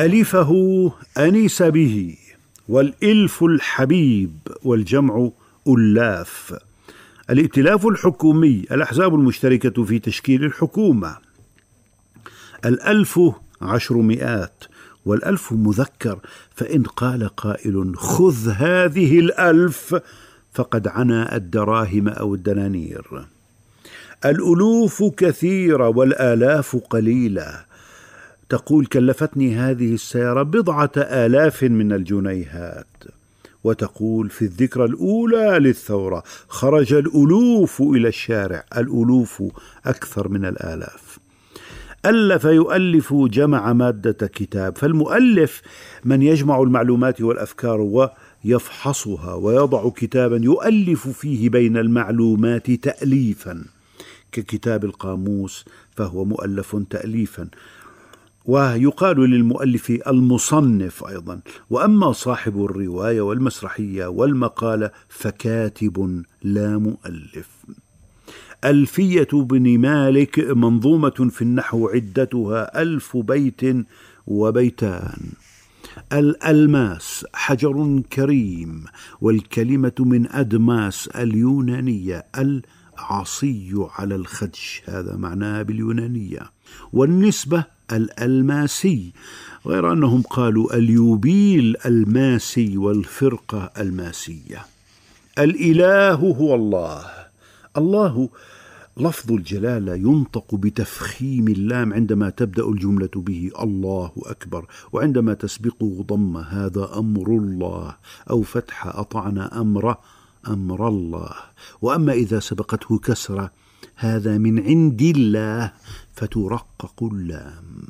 الفه أنيس به والإلف الحبيب والجمع ألاف. الائتلاف الحكومي الأحزاب المشتركة في تشكيل الحكومة. الألف عشرمائات والألف مذكر فإن قال قائل خذ هذه الألف فقد عنا الدراهم أو الدنانير. الألوف كثيرة والآلاف قليلة. تقول كلفتني هذه السيارة بضعة آلاف من الجنيهات وتقول في الذكرى الأولى للثورة خرج الألوف إلى الشارع الألوف أكثر من الآلاف. ألف يؤلف جمع مادة كتاب فالمؤلف من يجمع المعلومات والأفكار ويفحصها ويضع كتابا يؤلف فيه بين المعلومات تأليفا ككتاب القاموس فهو مؤلف تأليفا. ويقال للمؤلف المصنف أيضا وأما صاحب الرواية والمسرحية والمقالة فكاتب لا مؤلف. ألفية بن مالك منظومة في النحو عدتها ألف بيت وبيتان. الألماس حجر كريم والكلمة من أدماس اليونانية العصي على الخدش. هذا معناها باليونانية. والنسبة الألماسي غير أنهم قالوا اليوبيل ألماسي والفرقة ألماسية. الإله هو الله. الله لفظ الجلالة ينطق بتفخيم اللام عندما تبدأ الجملة به الله أكبر وعندما تسبقه ضم هذا أمر الله أو فتح أطعنا أمر أمر الله. وأما إذا سبقته كسرة هذا من عند الله فترقق اللام.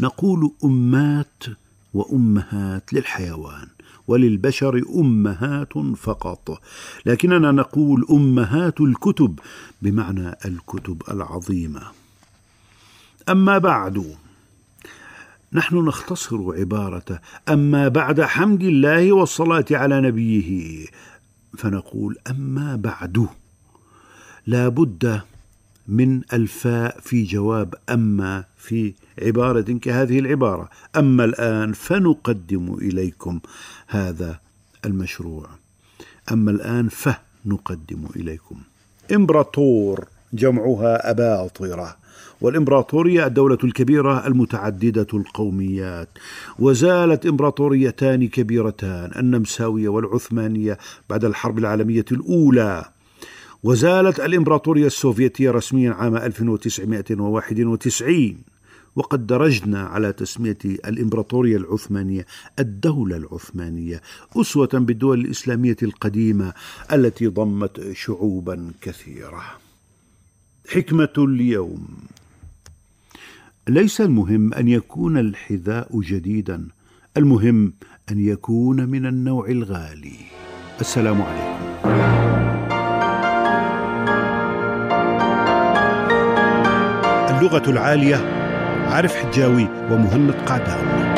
نقول أمات وأمهات للحيوان وللبشر أمهات فقط. لكننا نقول أمهات الكتب بمعنى الكتب العظيمة. أما بعد نحن نختصر عبارة أما بعد حمد الله والصلاة على نبيه فنقول أما بعد. لا بد من الفاء في جواب أما في عبارة كهذه العبارة. أما الآن فنقدم إليكم هذا المشروع. أما الآن فنقدم إليكم. إمبراطور. جمعها أباطرة. والإمبراطورية الدولة الكبيرة المتعددة القوميات. وزالت إمبراطوريتان كبيرتان النمساوية والعثمانية بعد الحرب العالمية الأولى. وزالت الإمبراطورية السوفيتية رسميا عام 1991 وقد درجنا على تسمية الإمبراطورية العثمانية الدولة العثمانية أسوة بالدول الإسلامية القديمة التي ضمت شعوبا كثيرة. حكمة اليوم. ليس المهم أن يكون الحذاء جديدا المهم أن يكون من النوع الغالي. السلام عليكم. اللغة العالية عارف حجاوي ومهند قعدان.